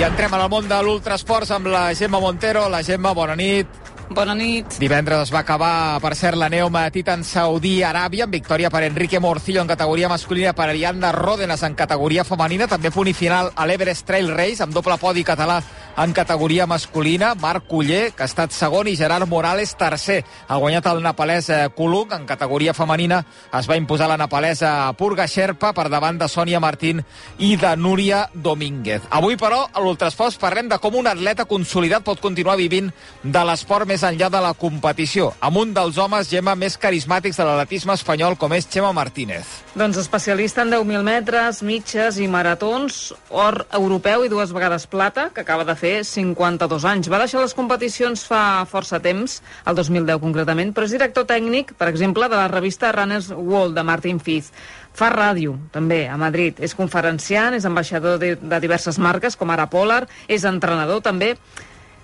I entrem en el món de l'ultrasports amb la Gemma Montero. La Gemma, bona nit. Bona nit. Divendres es va acabar, per cert, la Neoma Titan Saudí Aràbia amb victòria per Enrique Morcillo en categoria masculina, per Ariadna Ródenas en categoria femenina, també punt i final a l'Everest Trail Race amb doble podi català en categoria masculina, Marc Culler, que ha estat segon, i Gerard Morales, tercer. Ha guanyat el nepalès Kuluk. En categoria femenina es va imposar la nepalesa Purga Sherpa per davant de Sònia Martín i de Núria Domínguez. Avui, però, a l'Ultrasports parlem de com un atleta consolidat pot continuar vivint de l'esport més enllà de la competició, amb un dels homes, Gemma, més carismàtics de l'atletisme espanyol, com és Xema Martínez. Doncs especialista en 10.000 metres, mitges i maratons, or europeu i dues vegades plata, que acaba de fer 52 anys. Va deixar les competicions fa força temps, el 2010 concretament, però és director tècnic, per exemple, de la revista Runners World de Martin Fiz. Fa ràdio, també, a Madrid. És conferenciant, és ambaixador de, de diverses marques, com ara Polar, és entrenador, també.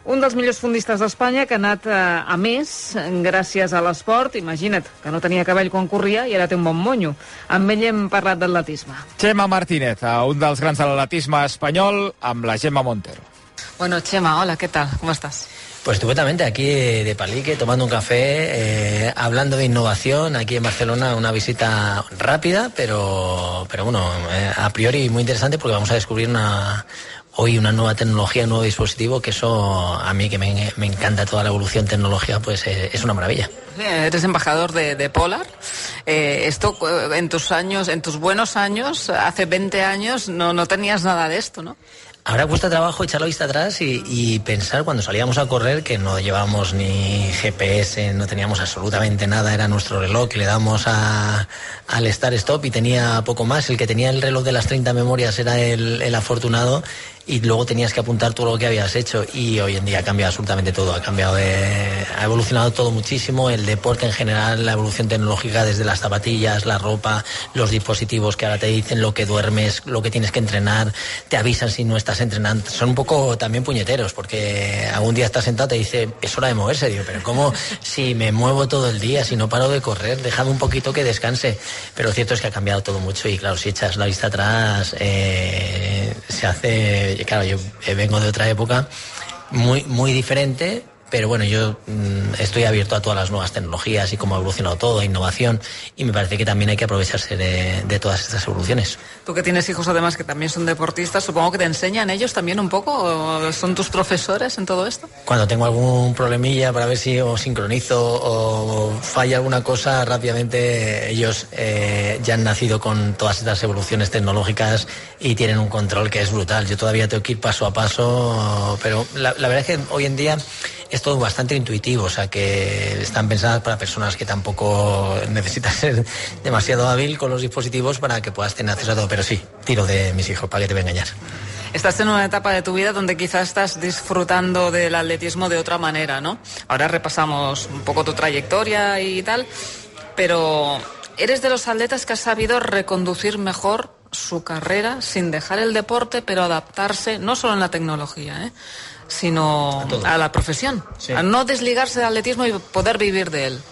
Un dels millors fundistes d'Espanya que ha anat eh, a més gràcies a l'esport. Imagina't, que no tenia cabell quan corria i ara té un bon monyo. Amb ell hem parlat d'atletisme. Xema Martínez, eh, un dels grans de l'atletisme espanyol, amb la Gemma Montero. Bueno, Chema, hola, ¿qué tal? ¿Cómo estás? Pues estupendamente, aquí de Palique, tomando un café, eh, hablando de innovación, aquí en Barcelona, una visita rápida, pero, pero bueno, eh, a priori muy interesante porque vamos a descubrir una, hoy una nueva tecnología, un nuevo dispositivo, que eso a mí que me, me encanta toda la evolución tecnológica, pues eh, es una maravilla. Eres embajador de, de Polar. Eh, esto eh, en tus años, en tus buenos años, hace 20 años, no, no tenías nada de esto, ¿no? Ahora cuesta trabajo echar la vista atrás y, pensar cuando salíamos a correr que no llevábamos ni GPS, no teníamos absolutamente nada, era nuestro reloj que le damos a, al Star Stop y tenía poco más. El que tenía el reloj de las 30 memorias era el afortunado y luego tenías que apuntar todo lo que habías hecho. Y hoy en día ha cambiado absolutamente todo, ha cambiado, de, ha evolucionado todo muchísimo, el deporte en general, la evolución tecnológica desde las zapatillas, la ropa, los dispositivos que ahora te dicen lo que duermes, lo que tienes que entrenar, te avisan si no estás entrenando, son un poco también puñeteros porque algún día estás sentado te dice es hora de moverse, digo, pero ¿cómo si me muevo todo el día, si no paro de correr, déjame un poquito que descanse, pero lo cierto es que ha cambiado todo mucho y claro, si echas la vista atrás eh, se hace claro, yo vengo de otra época muy, muy diferente, pero bueno, yo mmm, estoy abierto a todas las nuevas tecnologías y cómo ha evolucionado todo, innovación, y me parece que también hay que aprovecharse de, de, todas estas evoluciones. Tú que tienes hijos además que también son deportistas, supongo que te enseñan ellos también un poco, o son tus profesores en todo esto. Cuando tengo algún problemilla para ver si o sincronizo o falla alguna cosa, rápidamente ellos eh, ya han nacido con todas estas evoluciones tecnológicas y tienen un control que es brutal. Yo todavía tengo que ir paso a paso, pero la, la verdad es que hoy en día es todo bastante intuitivo, o sea que están pensadas para personas que tampoco necesitan ser demasiado hábil con los dispositivos para que puedas tener acceso a todo. Pero sí, tiro de mis hijos, para que te voy a engañar. Estás en una etapa de tu vida donde quizás estás disfrutando del atletismo de otra manera, ¿no? Ahora repasamos un poco tu trayectoria y tal, pero eres de los atletas que has sabido reconducir mejor su carrera sin dejar el deporte, pero adaptarse no solo en la tecnología, ¿eh? Sino a, a la profesión, sí. a no desligarse del atletismo y poder vivir de él.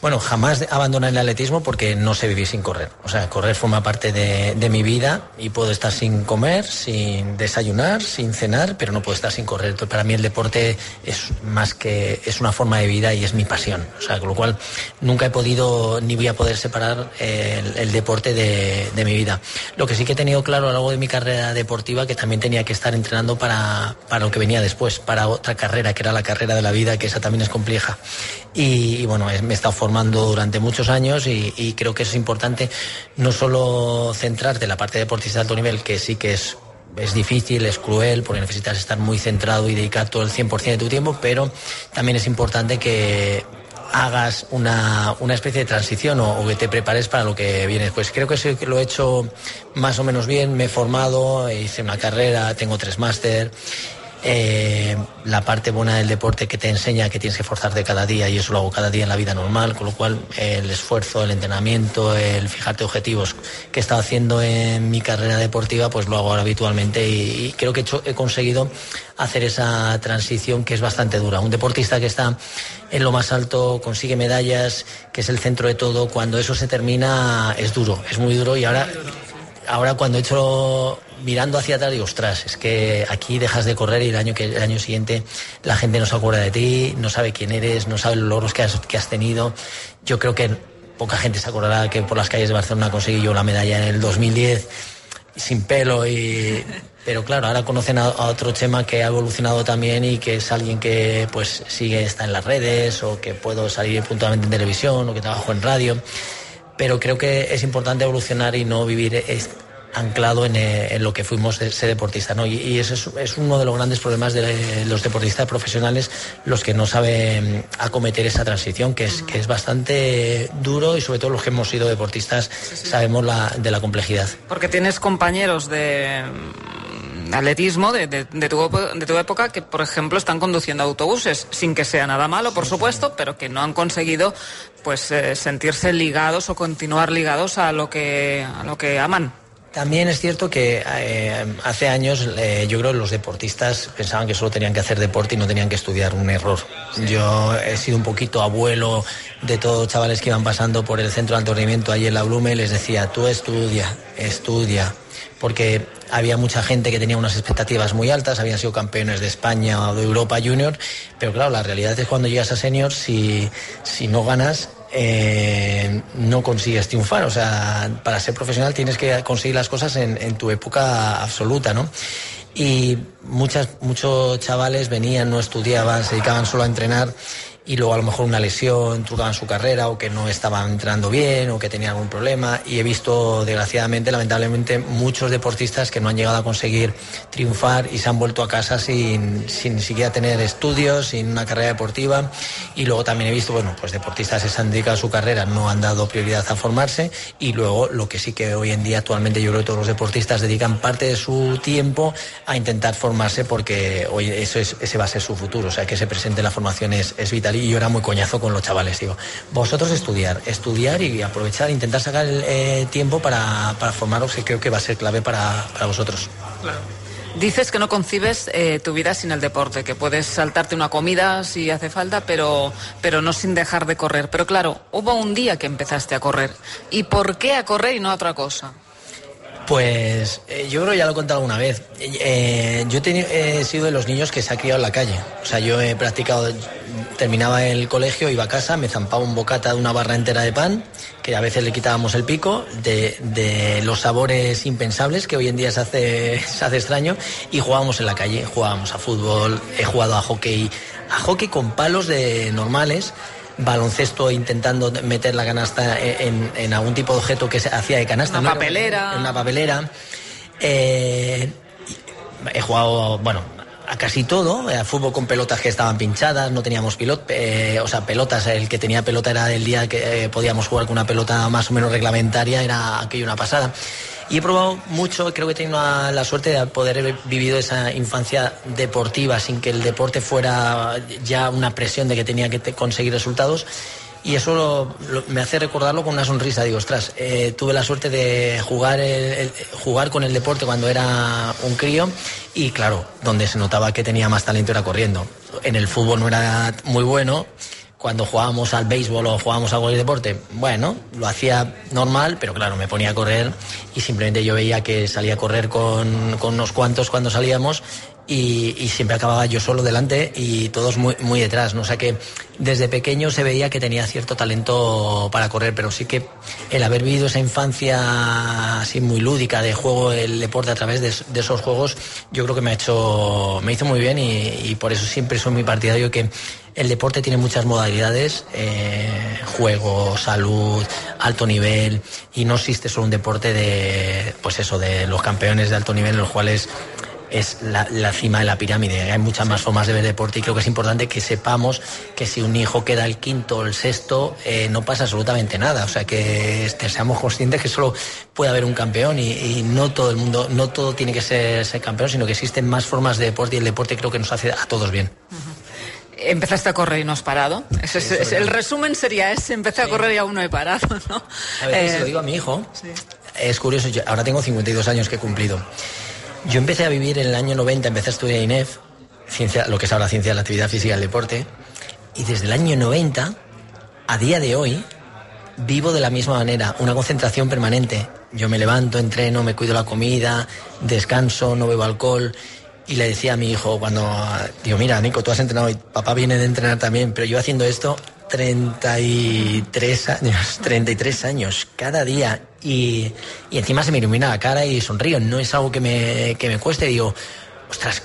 Bueno, jamás abandonar el atletismo porque no sé vivir sin correr. O sea, correr forma parte de, mi vida y puedo estar sin comer, sin desayunar, sin cenar, pero no puedo estar sin correr. Entonces, para mí el deporte es más que es una forma de vida y es mi pasión. O sea, con lo cual nunca he podido ni voy a poder separar el, deporte de, mi vida. Lo que sí que he tenido claro a lo largo de mi carrera deportiva que también tenía que estar entrenando para, lo que venía después, para otra carrera, que era la carrera de la vida, que esa también es compleja. Y, bueno, me he estado formando durante muchos años y, creo que es importante no solo centrarte en la parte deportista de alto nivel, que sí que es, es difícil, es cruel, porque necesitas estar muy centrado y dedicar todo el 100% de tu tiempo, pero también es importante que hagas una, una especie de transición o, o, que te prepares para lo que viene después. Creo que sí que lo he hecho más o menos bien, me he formado, hice una carrera, tengo tres máster eh, la parte buena del deporte que te enseña que tienes que forzarte cada día y eso lo hago cada día en la vida normal, con lo cual el esfuerzo, el entrenamiento, el fijarte objetivos que he estado haciendo en mi carrera deportiva, pues lo hago ahora habitualmente y, creo que he, he conseguido hacer esa transición que es bastante dura. Un deportista que está en lo más alto, consigue medallas, que es el centro de todo, cuando eso se termina es duro, es muy duro y ahora ahora cuando he hecho mirando hacia atrás digo, ostras, es que aquí dejas de correr y el año, que, el año siguiente la gente no se acuerda de ti, no sabe quién eres, no sabe los logros que has, que has tenido. Yo creo que poca gente se acordará que por las calles de Barcelona conseguí yo la medalla en el 2010 sin pelo y pero claro ahora conocen a, otro Chema que ha evolucionado también y que es alguien que pues sigue está en las redes o que puedo salir puntualmente en televisión o que trabajo en radio pero creo que es importante evolucionar y no vivir anclado eh, en, lo que fuimos de ser deportista. ¿no? Y, eso es, uno de los grandes problemas de los deportistas profesionales, los que no saben acometer esa transición, que es, que es bastante duro y sobre todo los que hemos sido deportistas sabemos la, de la complejidad. Porque tienes compañeros de atletismo de, de, tu, de, tu, época que, por ejemplo, están conduciendo autobuses, sin que sea nada malo, por supuesto, pero que no han conseguido pues eh, sentirse ligados o continuar ligados a lo que, a lo que aman. También es cierto que eh, hace años eh, yo creo que los deportistas pensaban que solo tenían que hacer deporte y no tenían que estudiar un error. Yo he sido un poquito abuelo de todos los chavales que iban pasando por el centro de alto rendimiento allí en la Blume y les decía, tú estudia, estudia, porque había mucha gente que tenía unas expectativas muy altas, habían sido campeones de España o de Europa Junior, pero claro, la realidad es cuando llegas a senior, si, no ganas, eh, no consigues triunfar. O sea, para ser profesional tienes que conseguir las cosas en, tu época absoluta, ¿no? Y muchos chavales venían, no estudiaban, se dedicaban solo a entrenar y luego a lo mejor una lesión trucaban su carrera o que no estaban entrando bien o que tenían algún problema. Y he visto desgraciadamente lamentablemente muchos deportistas que no han llegado a conseguir triunfar y se han vuelto a casa sin, sin ni siquiera tener estudios, sin una carrera deportiva. Y luego también he visto bueno pues deportistas que se han dedicado a su carrera no han dado prioridad a formarse. Y luego lo que sí que hoy en día actualmente yo creo que todos los deportistas dedican parte de su tiempo a intentar formarse porque hoy eso es, ese va a ser su futuro. O sea que se presente la formación es, es vital y yo era muy coñazo con los chavales. Digo, vosotros estudiar, estudiar y aprovechar, intentar sacar el eh, tiempo para, para, formaros, que creo que va a ser clave para, para vosotros. Dices que no concibes eh, tu vida sin el deporte, que puedes saltarte una comida si hace falta, pero, pero no sin dejar de correr. Pero claro, hubo un día que empezaste a correr. ¿Y por qué a correr y no a otra cosa? Pues eh, yo creo que ya lo he contado alguna vez. Eh, yo he, sido de los niños que se ha criado en la calle. O sea, yo he practicado, terminaba el colegio, iba a casa, me zampaba un bocata de una barra entera de pan, que a veces le quitábamos el pico, de, los sabores impensables que hoy en día se hace, se hace extraño, y jugábamos en la calle. Jugábamos a fútbol, he jugado a hockey, a hockey con palos de normales baloncesto intentando meter la canasta en, algún tipo de objeto que se hacía de canasta. Una papelera. En una papelera. Eh, he jugado, bueno, a casi todo, a fútbol con pelotas que estaban pinchadas, no teníamos pilot, eh, o sea, pelotas, el que tenía pelota era el día que eh, podíamos jugar con una pelota más o menos reglamentaria, era aquello una pasada. Y he probado mucho, creo que he tenido la suerte de poder haber vivido esa infancia deportiva sin que el deporte fuera ya una presión de que tenía que conseguir resultados. Y eso me hace recordarlo con una sonrisa. Digo, ostras, eh, tuve la suerte de jugar, jugar con el deporte cuando era un crío y claro, donde se notaba que tenía más talento era corriendo. En el fútbol no era muy bueno cuando jugábamos al béisbol o jugábamos a cualquier deporte, bueno, lo hacía normal, pero claro, me ponía a correr y simplemente yo veía que salía a correr con, con unos cuantos cuando salíamos y, siempre acababa yo solo delante y todos muy, muy detrás. ¿no? O sea que desde pequeño se veía que tenía cierto talento para correr, pero sí que el haber vivido esa infancia así muy lúdica de juego el deporte a través de, esos juegos, yo creo que me ha hecho, me hizo muy bien y, por eso siempre soy muy partidario que el deporte tiene muchas modalidades, eh, juego, salud, alto nivel, y no existe solo un deporte de, pues eso, de los campeones de alto nivel en los cuales es la, cima de la pirámide. Hay muchas más formas de ver deporte y creo que es importante que sepamos que si un hijo queda el quinto o el sexto, eh, no pasa absolutamente nada. O sea, que este, seamos conscientes que solo puede haber un campeón y, no todo el mundo, no todo tiene que ser, ser, campeón, sino que existen más formas de deporte y el deporte creo que nos hace a todos bien. Empezaste a correr y no has parado. el resumen sería ese, empecé a correr y aún no he parado, ¿no? A veces lo eh, digo a mi hijo. Es curioso, ahora tengo 52 años que he cumplido. Yo empecé a vivir en el año 90, empecé a estudiar INEF, ciencia, lo que es ahora ciencia de la actividad física y el deporte, y desde el año 90, a día de hoy, vivo de la misma manera, una concentración permanente. yo me levanto, entreno, me cuido la comida, descanso, no bebo alcohol. Y le decía a mi hijo cuando, digo, mira, Nico, tú has entrenado y papá viene de entrenar también, pero yo haciendo esto 33 años, 33 años, cada día. Y, y encima se me ilumina la cara y sonrío. No es algo que me, que me cueste. Digo, ostras,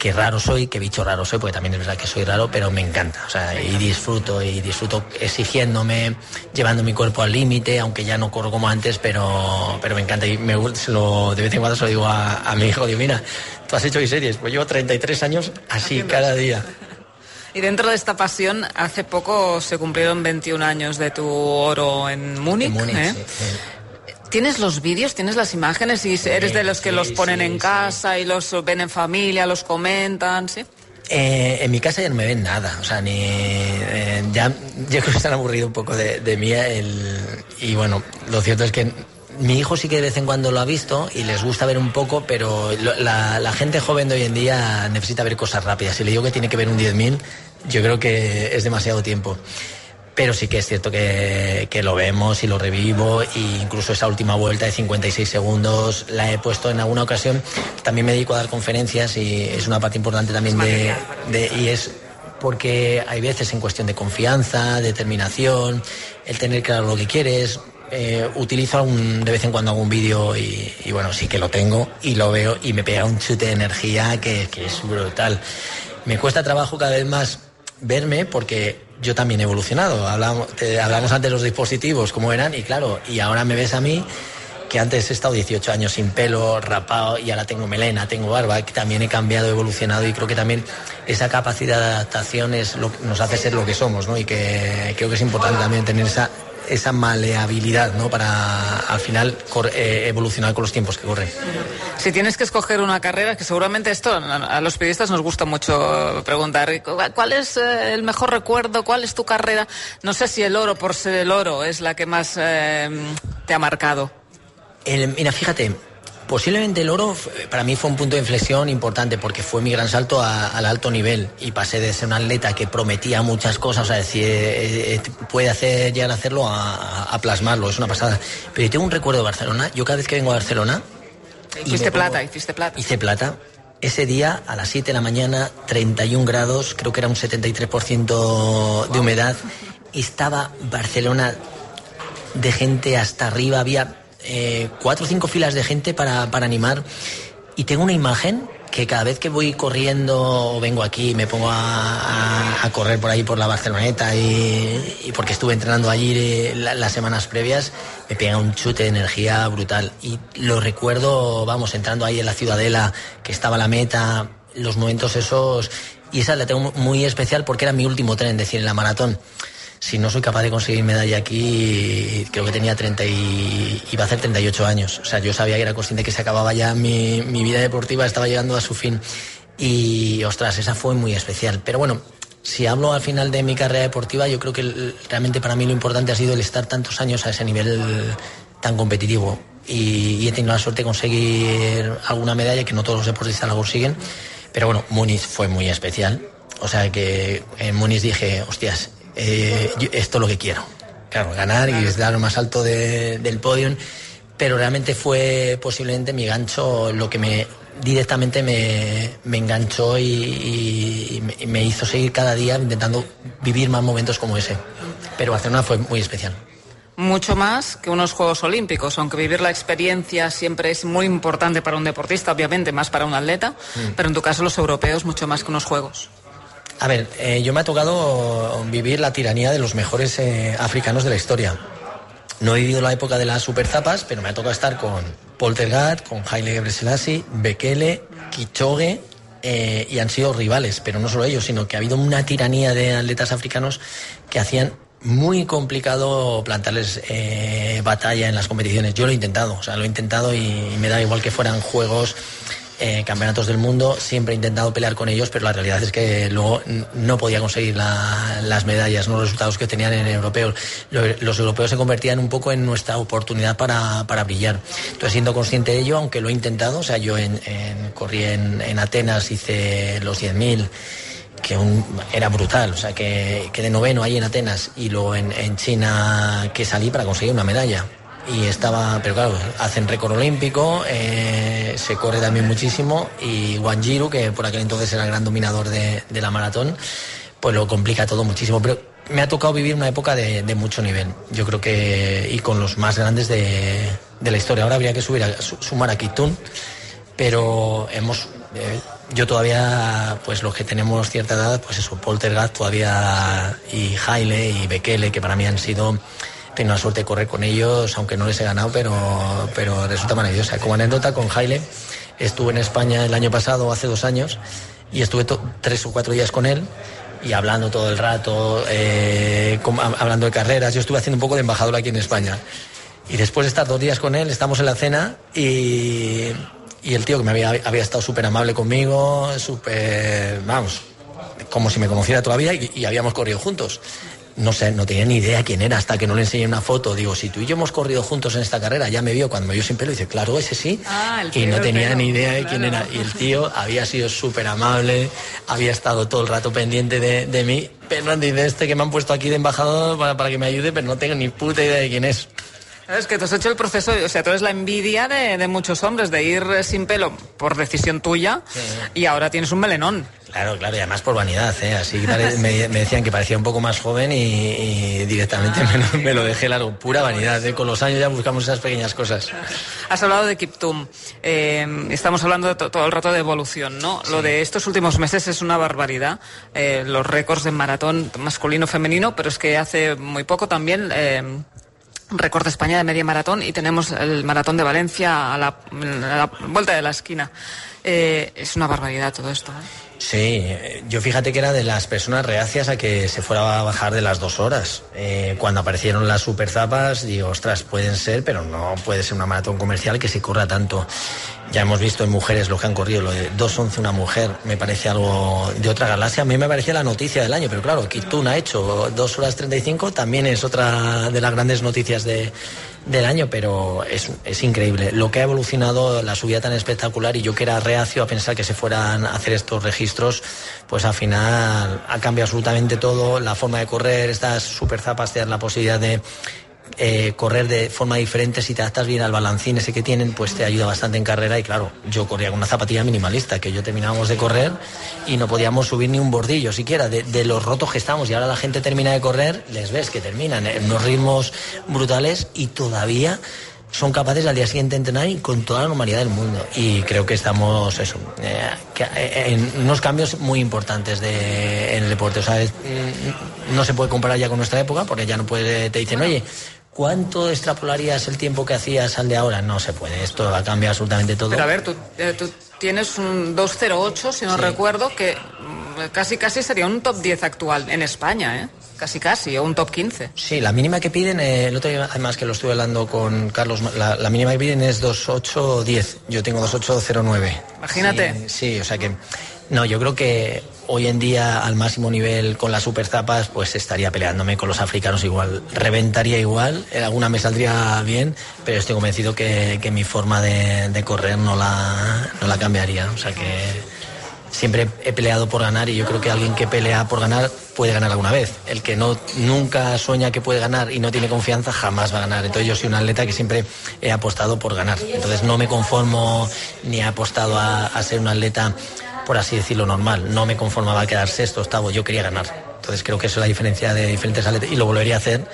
qué raro soy, qué bicho raro soy, porque también es verdad que soy raro, pero me encanta. O sea, y disfruto, y disfruto exigiéndome, llevando mi cuerpo al límite, aunque ya no corro como antes, pero, pero me encanta. Y me, lo, de vez en cuando se lo digo a, mi hijo, digo, mira, tú has hecho series, pues llevo 33 años así cada día. Y dentro de esta pasión, hace poco se cumplieron 21 años de tu oro en Múnich. ¿eh? ¿Tienes los vídeos, tienes las imágenes y eres de los que los ponen en casa y los ven en familia, los comentan, sí? Eh, en mi casa ya no me ven nada, o sea, ni eh, ya yo creo que están aburrido un poco de, mí y bueno, lo cierto es que mi hijo sí que de vez en cuando lo ha visto y les gusta ver un poco, pero la, la, gente joven de hoy en día necesita ver cosas rápidas. Si le digo que tiene que ver un 10.000, yo creo que es demasiado tiempo pero sí que es cierto que, lo vemos y lo revivo e incluso esa última vuelta de 56 segundos la he puesto en alguna ocasión. También me dedico a dar conferencias y es una parte importante también de, y es porque hay veces en cuestión de confianza, determinación, el tener claro lo que quieres. Eh, utilizo de vez en cuando algún vídeo y, bueno, sí que lo tengo y lo veo y me pega un chute de energía que, es brutal. Me cuesta trabajo cada vez más verme porque yo también he evolucionado. Hablamos, hablamos antes de los dispositivos, cómo eran, y claro, y ahora me ves a mí que antes he estado 18 años sin pelo, rapado, y ahora tengo melena, tengo barba, que también he cambiado, he evolucionado, y creo que también esa capacidad de adaptación es lo que nos hace ser lo que somos, ¿no? Y que creo que es importante también tener esa esa maleabilidad, ¿no? Para al final eh, evolucionar con los tiempos que corren. Si tienes que escoger una carrera, que seguramente esto a los periodistas nos gusta mucho preguntar, ¿cuál es eh, el mejor recuerdo? ¿Cuál es tu carrera? No sé si el oro, por ser el oro, es la que más eh, te ha marcado. mira, fíjate, Posiblemente el oro para mí fue un punto de inflexión importante porque fue mi gran salto al alto nivel y pasé de ser un atleta que prometía muchas cosas, o sea, decir, eh, eh, puede hacer, llegar a hacerlo a, plasmarlo, es una pasada. Pero yo tengo un recuerdo de Barcelona, yo cada vez que vengo a Barcelona... Hiciste plata, hiciste plata. Hice plata. Ese día, a las 7 de la mañana, 31 grados, creo que era un 73% de humedad, estaba Barcelona de gente hasta arriba, había eh, cuatro o cinco filas de gente para, animar. Y tengo una imagen que cada vez que voy corriendo o vengo aquí me pongo a, correr por ahí por la Barceloneta y, porque estuve entrenando allí eh, las semanas previas, me pega un chute de energía brutal. Y lo recuerdo, vamos, entrando ahí en la Ciudadela, que estaba la meta, los momentos esos, y esa la tengo muy especial porque era mi último tren, decir, en la maratón si no soy capaz de conseguir medalla aquí, creo que tenía 30 y iba a hacer 38 años. O sea, yo sabía que era consciente que se acababa ya mi, mi vida deportiva, estaba llegando a su fin. Y ostras, esa fue muy especial. Pero bueno, si hablo al final de mi carrera deportiva, yo creo que realmente para mí lo importante ha sido el estar tantos años a ese nivel tan competitivo. Y, he tenido la suerte de conseguir alguna medalla que no todos los deportistas la consiguen. Pero bueno, Muniz fue muy especial. O sea que en Muniz dije, hostias, eh, esto es lo que quiero. Claro, ganar y dar lo más alto del podio, pero realmente fue posiblemente mi gancho lo que me directamente me, enganchó y, me hizo seguir cada día intentando vivir más momentos como ese. Pero Barcelona fue muy especial mucho más que unos Juegos Olímpicos, aunque vivir la experiencia siempre es muy importante para un deportista, obviamente más para un atleta, mm. pero en tu caso los europeos mucho más que unos Juegos. A ver, eh, yo me ha tocado vivir la tiranía de los mejores eh, africanos de la historia. No he vivido la época de las superzapas, pero me ha tocado estar con Poltergat, con Haile Gebrselassie, Bekele, Kichoge, eh, y han sido rivales, pero no solo ellos, sino que ha habido una tiranía de atletas africanos que hacían muy complicado plantarles batalla en las competiciones. Yo lo he intentado, o sea, lo he intentado y me da igual que fueran juegos eh, campeonatos del mundo, siempre he intentado pelear con ellos, pero la realidad es que luego no podía conseguir las medallas, ¿no? los resultados que tenían en el europeo. Los europeos se convertían un poco en nuestra oportunidad para, para brillar. Entonces, siendo consciente de ello, aunque lo he intentado, o sea, yo en, corrí en, Atenas, hice los 10.000 que era brutal, o sea, que, que, de noveno ahí en Atenas y luego en, en China que salí para conseguir una medalla y estaba, pero claro, hacen récord olímpico, eh, se corre también muchísimo y Wanjiru, que por aquel entonces era el gran dominador de, la maratón, pues lo complica todo muchísimo. Pero me ha tocado vivir una época de, mucho nivel, yo creo que, y con los más grandes de, la historia. Ahora habría que subir a, sumar a Kitun, pero hemos... Eh, yo todavía, pues los que tenemos cierta edad, pues eso, Poltergeist todavía y Haile y Bekele, que para mí han sido tengo la suerte de correr con ellos, aunque no les he ganado, pero, pero resulta maravillosa. Como anécdota, con Haile estuve en España el año pasado, hace dos años, y estuve tres o cuatro días con él y hablando todo el rato, eh, hablando de carreras. Yo estuve haciendo un poco de embajador aquí en España. Y después de estar dos días con él, estamos en la cena y, y el tío que me había, había estado súper amable conmigo, súper, vamos, como si me conociera todavía y, y habíamos corrido juntos no sé, no tenía ni idea quién era hasta que no le enseñé una foto. Digo, si tú y yo hemos corrido juntos en esta carrera, ya me vio cuando me vio sin pelo y dice, claro, ese sí. Ah, y no tenía ni idea de quién era. Y el tío había sido súper amable, había estado todo el rato pendiente de, de mí. Pero dice, este que me han puesto aquí de embajador para, para que me ayude, pero no tengo ni puta idea de quién es. Es que tú has hecho el proceso, o sea, tú eres la envidia de, muchos hombres de ir sin pelo por decisión tuya y ahora tienes un melenón. Claro, claro, y además por vanidad, ¿eh? Así me, decían que parecía un poco más joven y, directamente me, lo, dejé largo. Pura vanidad, ¿eh? Con los años ya buscamos esas pequeñas cosas. Has hablado de Kiptum. Eh, estamos hablando todo el rato de evolución, ¿no? Lo de estos últimos meses es una barbaridad. Eh, los récords de maratón masculino-femenino, pero es que hace muy poco también récord de España de media maratón y tenemos el maratón de Valencia a la, vuelta de la esquina. Eh, es una barbaridad todo esto. ¿eh? Sí, yo fíjate que era de las personas reacias a que se fuera a bajar de las dos horas. Eh, cuando aparecieron las super zapas, digo, ostras, pueden ser, pero no puede ser una maratón comercial que se corra tanto. Ya hemos visto en mujeres lo que han corrido, lo de 2.11 una mujer, me parece algo de otra galaxia. A mí me parecía la noticia del año, pero claro, Kitun ha hecho 2 horas 35, también es otra de las grandes noticias de, del año, pero es, es, increíble. Lo que ha evolucionado, la subida tan espectacular, y yo que era reacio a pensar que se fueran a hacer estos registros, pues al final ha cambiado absolutamente todo, la forma de correr, estas super zapas te dan la posibilidad de eh, correr de forma diferente, si te adaptas bien al balancín ese que tienen, pues te ayuda bastante en carrera. Y claro, yo corría con una zapatilla minimalista, que yo terminábamos de correr y no podíamos subir ni un bordillo siquiera de, de los rotos que estamos. Y ahora la gente termina de correr, les ves que terminan en unos ritmos brutales y todavía son capaces al día siguiente de entrenar y con toda la normalidad del mundo. Y creo que estamos eso, eh, eh, en unos cambios muy importantes de, en el deporte. O sea, mm, no se puede comparar ya con nuestra época porque ya no puede, te dicen, oye, ¿Cuánto extrapolarías el tiempo que hacías al de ahora? No se puede, esto va a cambiar absolutamente todo. Pero a ver, tú, eh, tienes un 208, si no recuerdo, que casi casi sería un top 10 actual en España, ¿eh? Casi casi, o un top 15. Sí, la mínima que piden, eh, el otro día además que lo estuve hablando con Carlos, la, mínima que piden es 2810. Yo tengo 2809. Imagínate. sí, o sea que no, yo creo que hoy en día al máximo nivel con las super zapas, pues estaría peleándome con los africanos igual. Reventaría igual, alguna me saldría bien, pero estoy convencido que, mi forma de, correr no la, no la cambiaría. O sea que siempre he peleado por ganar y yo creo que alguien que pelea por ganar puede ganar alguna vez. El que no nunca sueña que puede ganar y no tiene confianza jamás va a ganar. Entonces yo soy un atleta que siempre he apostado por ganar. Entonces no me conformo ni he apostado a ser un atleta por así decirlo, normal. No me conformaba a quedar sexto, octavo, yo quería ganar. Entonces creo que eso es la diferencia de diferentes atletas y lo volvería a hacer.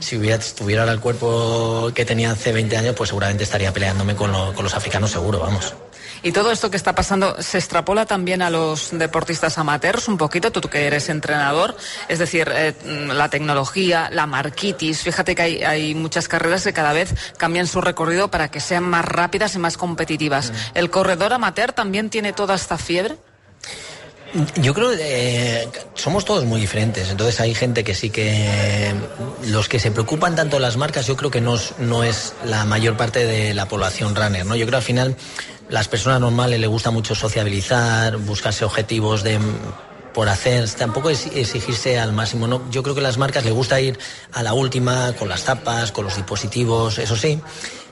Si hubiera, tuviera el cuerpo que tenía hace 20 años, pues seguramente estaría peleándome con, con los africanos seguro, vamos. Y todo esto que está pasando se extrapola también a los deportistas amateurs un poquito, tú que eres entrenador, es decir, eh, la tecnología, la marquitis, fíjate que hay, hay, muchas carreras que cada vez cambian su recorrido para que sean más rápidas y más competitivas. ¿El corredor amateur también tiene toda esta fiebre? Yo creo que eh, somos todos muy diferentes, entonces hay gente que sí que los que se preocupan tanto las marcas, yo creo que no es, no es la mayor parte de la población runner, ¿no? Yo creo que al final las personas normales le gusta mucho sociabilizar, buscarse objetivos de por hacer, tampoco es exigirse al máximo. ¿no? Yo creo que a las marcas le gusta ir a la última, con las tapas, con los dispositivos, eso sí,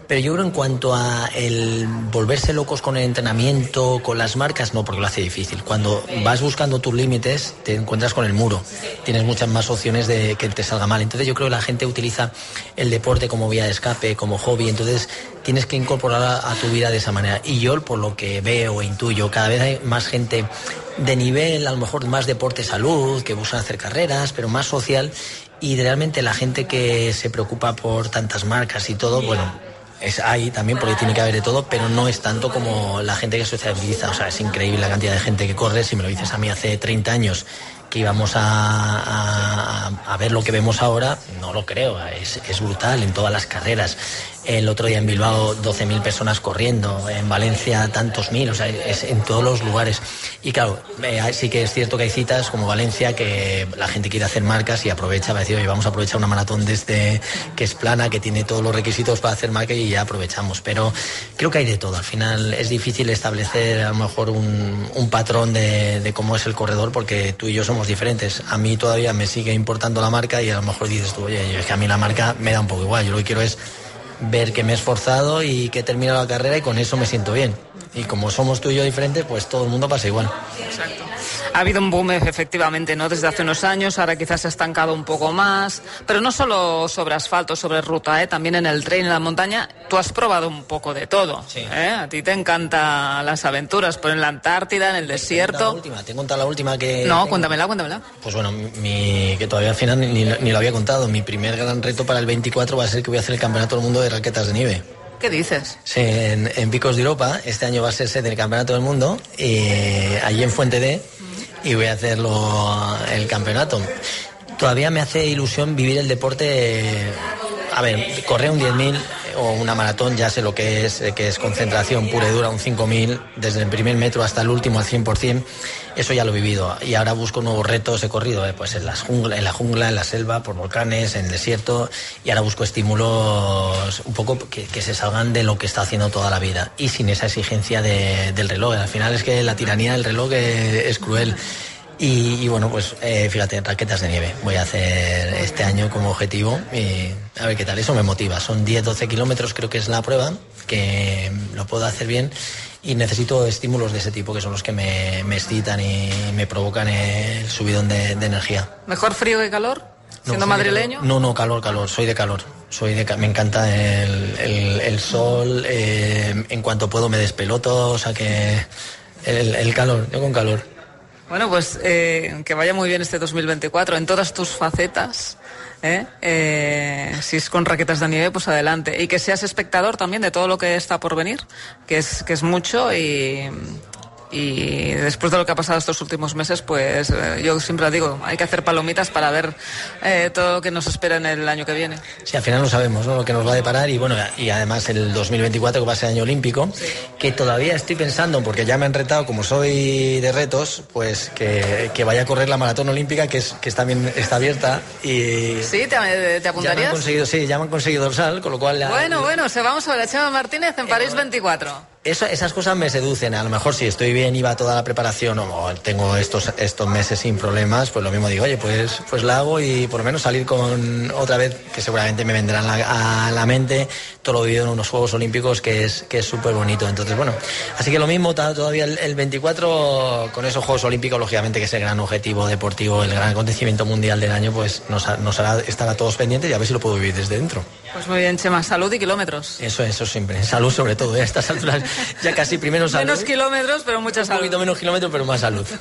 Pero yo creo en cuanto a el volverse locos con el entrenamiento, con las marcas, no, porque lo hace difícil. Cuando vas buscando tus límites, te encuentras con el muro. Tienes muchas más opciones de que te salga mal. Entonces yo creo que la gente utiliza el deporte como vía de escape, como hobby. Entonces tienes que incorporar a, tu vida de esa manera. Y yo, por lo que veo e intuyo, cada vez hay más gente de nivel, a lo mejor más deporte salud, que buscan hacer carreras, pero más social. Y realmente la gente que se preocupa por tantas marcas y todo, bueno, es ahí también porque tiene que haber de todo, pero no es tanto como la gente que socializa. O sea, es increíble la cantidad de gente que corre. Si me lo dices a mí hace 30 años que íbamos a, a, ver lo que vemos ahora, no lo creo. Es brutal en todas las carreras. El otro día en Bilbao 12.000 personas corriendo, en Valencia tantos mil, o sea, es en todos los lugares. Y claro, eh, sí que es cierto que hay citas como Valencia que la gente quiere hacer marcas y aprovecha para decir, oye, vamos a aprovechar una maratón desde que es plana, que tiene todos los requisitos para hacer marca y ya aprovechamos. Pero creo que hay de todo. Al final es difícil establecer a lo mejor un, un patrón de, de cómo es el corredor porque tú y yo somos diferentes. A mí todavía me sigue importando la marca y a lo mejor dices tú, oye, es que a mí la marca me da un poco igual. Yo lo que quiero es ver que me he esforzado y que he terminado la carrera y con eso me siento bien. Y como somos tú y yo diferentes, pues todo el mundo pasa igual. Exacto. Ha habido un boom efectivamente, ¿no? Desde hace unos años, ahora quizás se ha estancado un poco más, pero no solo sobre asfalto, sobre ruta, ¿eh? también en el tren, en la montaña. Tú has probado un poco de todo. Sí. ¿eh? A ti te encantan las aventuras, pero en la Antártida, en el La desierto. última, te he contado la última que... No, tengo. cuéntamela, cuéntamela. Pues bueno, mi, que todavía al final ni, ni lo había contado. Mi primer gran reto para el 24 va a ser que voy a hacer el Campeonato del Mundo de Raquetas de Nieve. ¿Qué dices? Sí, en, en Picos de Europa. Este año va a ser sede del Campeonato del Mundo. Y allí en Fuente D. Y voy a hacerlo el campeonato. Todavía me hace ilusión vivir el deporte. A ver, correr un 10.000 o una maratón, ya sé lo que es, eh, que es concentración pura y dura, un 5.000, desde el primer metro hasta el último al 100%. Eso ya lo he vivido. Y ahora busco nuevos retos. He corrido eh, pues en, las en la jungla, en la selva, por volcanes, en el desierto. Y ahora busco estímulos un poco que, se salgan de lo que está haciendo toda la vida. Y sin esa exigencia de- del reloj. Al final es que la tiranía del reloj eh, es cruel. Y, y bueno, pues eh, fíjate, raquetas de nieve. Voy a hacer este año como objetivo y a ver qué tal. Eso me motiva. Son 10-12 kilómetros, creo que es la prueba, que lo puedo hacer bien y necesito estímulos de ese tipo que son los que me, me excitan y me provocan el subidón de, de energía. ¿Mejor frío que calor? No, Siendo madrileño. No, no, calor, calor. Soy de calor. Soy de, me encanta el, el- el sol. eh, en cuanto puedo me despeloto. O sea que el, el calor, yo con calor. Bueno, pues eh, que vaya muy bien este 2024 en todas tus facetas. ¿eh? Eh, si es con raquetas de nieve, pues adelante. Y que seas espectador también de todo lo que está por venir, que es, que es mucho y, y después de lo que ha pasado estos últimos meses, pues eh, yo siempre digo, hay que hacer palomitas para ver eh, todo lo que nos espera en el año que viene. Sí, al final no sabemos ¿no? lo que nos va a deparar y bueno, y además el 2024 que va a ser año olímpico, que todavía estoy pensando, porque ya me han retado, como soy de retos, pues que, que vaya a correr la maratón olímpica, que, es, que está, bien, está abierta y... ¿Sí? ¿Te, te Ya me han apuntarías? conseguido, sí, ya me han conseguido dorsal, con lo cual... la- Bueno, bueno, se vamos a ver a Chema Martínez en París 24. Eso- esas cosas me seducen. A lo mejor si estoy bien y va toda la preparación o, tengo estos, estos meses sin problemas, pues lo mismo digo, oye, pues, pues la hago y por lo menos salir con otra vez, que seguramente me vendrá a la, a la mente todo lo vivido en unos Juegos Olímpicos que es que es súper bonito. Entonces, bueno, así que lo mismo, todavía el, el 24 con esos Juegos Olímpicos, lógicamente que es el gran objetivo deportivo, el gran acontecimiento mundial del año, pues nos, nos hará estar a todos pendientes y a ver si lo puedo vivir desde dentro. Pues muy bien, Chema, salud y kilómetros. Eso, eso siempre. Salud sobre todo. ¿eh? A estas alturas ya casi primero salud. Menos kilómetros, pero mucha Un salud. poquito menos kilómetros, però más salud.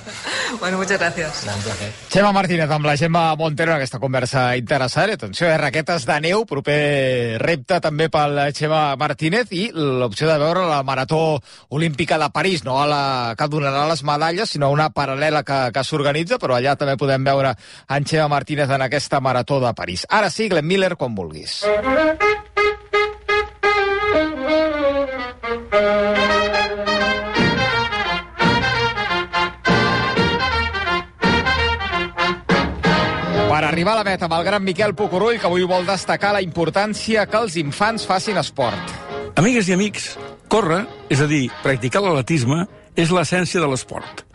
Bueno, muchas gracias. No, un placer. Xema Martínez amb la Gemma Montero en aquesta conversa interessant. Atenció, eh, raquetes de neu, proper repte també pel Xema Martínez i l'opció de veure la Marató Olímpica de París, no a la que donarà les medalles, sinó una paral·lela que, que s'organitza, però allà també podem veure en Xema Martínez en aquesta Marató de París. Ara sí, Glenn Miller, quan vulguis. Arribar a la meta amb el gran Miquel Pucurull, que avui vol destacar la importància que els infants facin esport. Amigues i amics, córrer, és a dir, practicar l'atletisme, és l'essència de l'esport.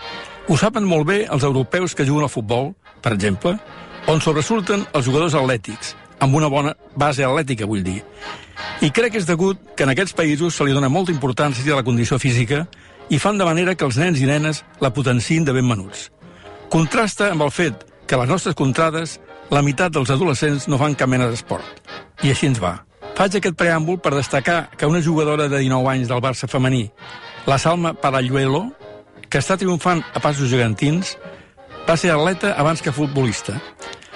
Ho saben molt bé els europeus que juguen al futbol, per exemple, on sobresurten els jugadors atlètics, amb una bona base atlètica, vull dir. I crec que és degut que en aquests països se li dona molta importància a la condició física i fan de manera que els nens i nenes la potenciïn de ben menuts. Contrasta amb el fet que les nostres contrades la meitat dels adolescents no fan cap mena d'esport. I així ens va. Faig aquest preàmbul per destacar que una jugadora de 19 anys del Barça femení, la Salma Paralluelo, que està triomfant a passos gegantins, va ser atleta abans que futbolista.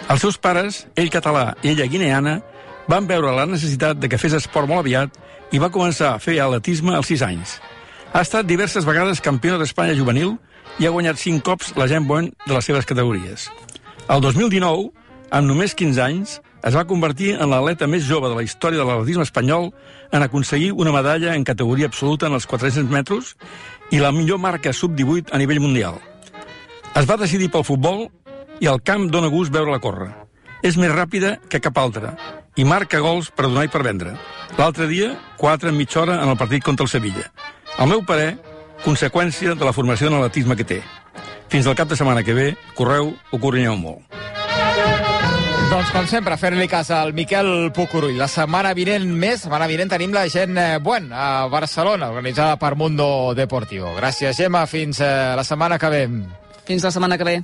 Els seus pares, ell català i ella guineana, van veure la necessitat de que fes esport molt aviat i va començar a fer atletisme als 6 anys. Ha estat diverses vegades campiona d'Espanya juvenil i ha guanyat 5 cops la Gent Bon de les seves categories. El 2019, amb només 15 anys, es va convertir en l'atleta més jove de la història de l'atletisme espanyol en aconseguir una medalla en categoria absoluta en els 400 metres i la millor marca sub-18 a nivell mundial. Es va decidir pel futbol i el camp dona gust veure-la córrer. És més ràpida que cap altra i marca gols per donar i per vendre. L'altre dia, 4 en mitja hora en el partit contra el Sevilla. Al meu parer, conseqüència de la formació en atletisme que té. Fins al cap de setmana que ve, correu o corrinyeu molt. Doncs, com sempre, fer-li cas al Miquel Pucurull. La setmana vinent més, setmana vinent tenim la gent eh, Buen a Barcelona, organitzada per Mundo Deportivo. Gràcies, Gemma. Fins eh, la setmana que ve. Fins la setmana que ve.